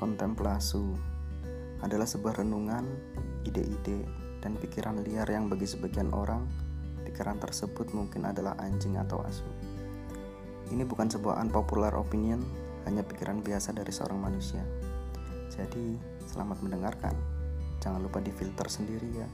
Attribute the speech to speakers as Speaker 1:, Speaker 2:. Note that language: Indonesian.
Speaker 1: kontemplasu adalah sebuah renungan, ide-ide, dan pikiran liar yang bagi sebagian orang, pikiran tersebut mungkin adalah anjing atau asu. Ini bukan sebuah unpopular opinion, hanya pikiran biasa dari seorang manusia. Jadi, selamat mendengarkan. Jangan lupa di filter sendiri ya.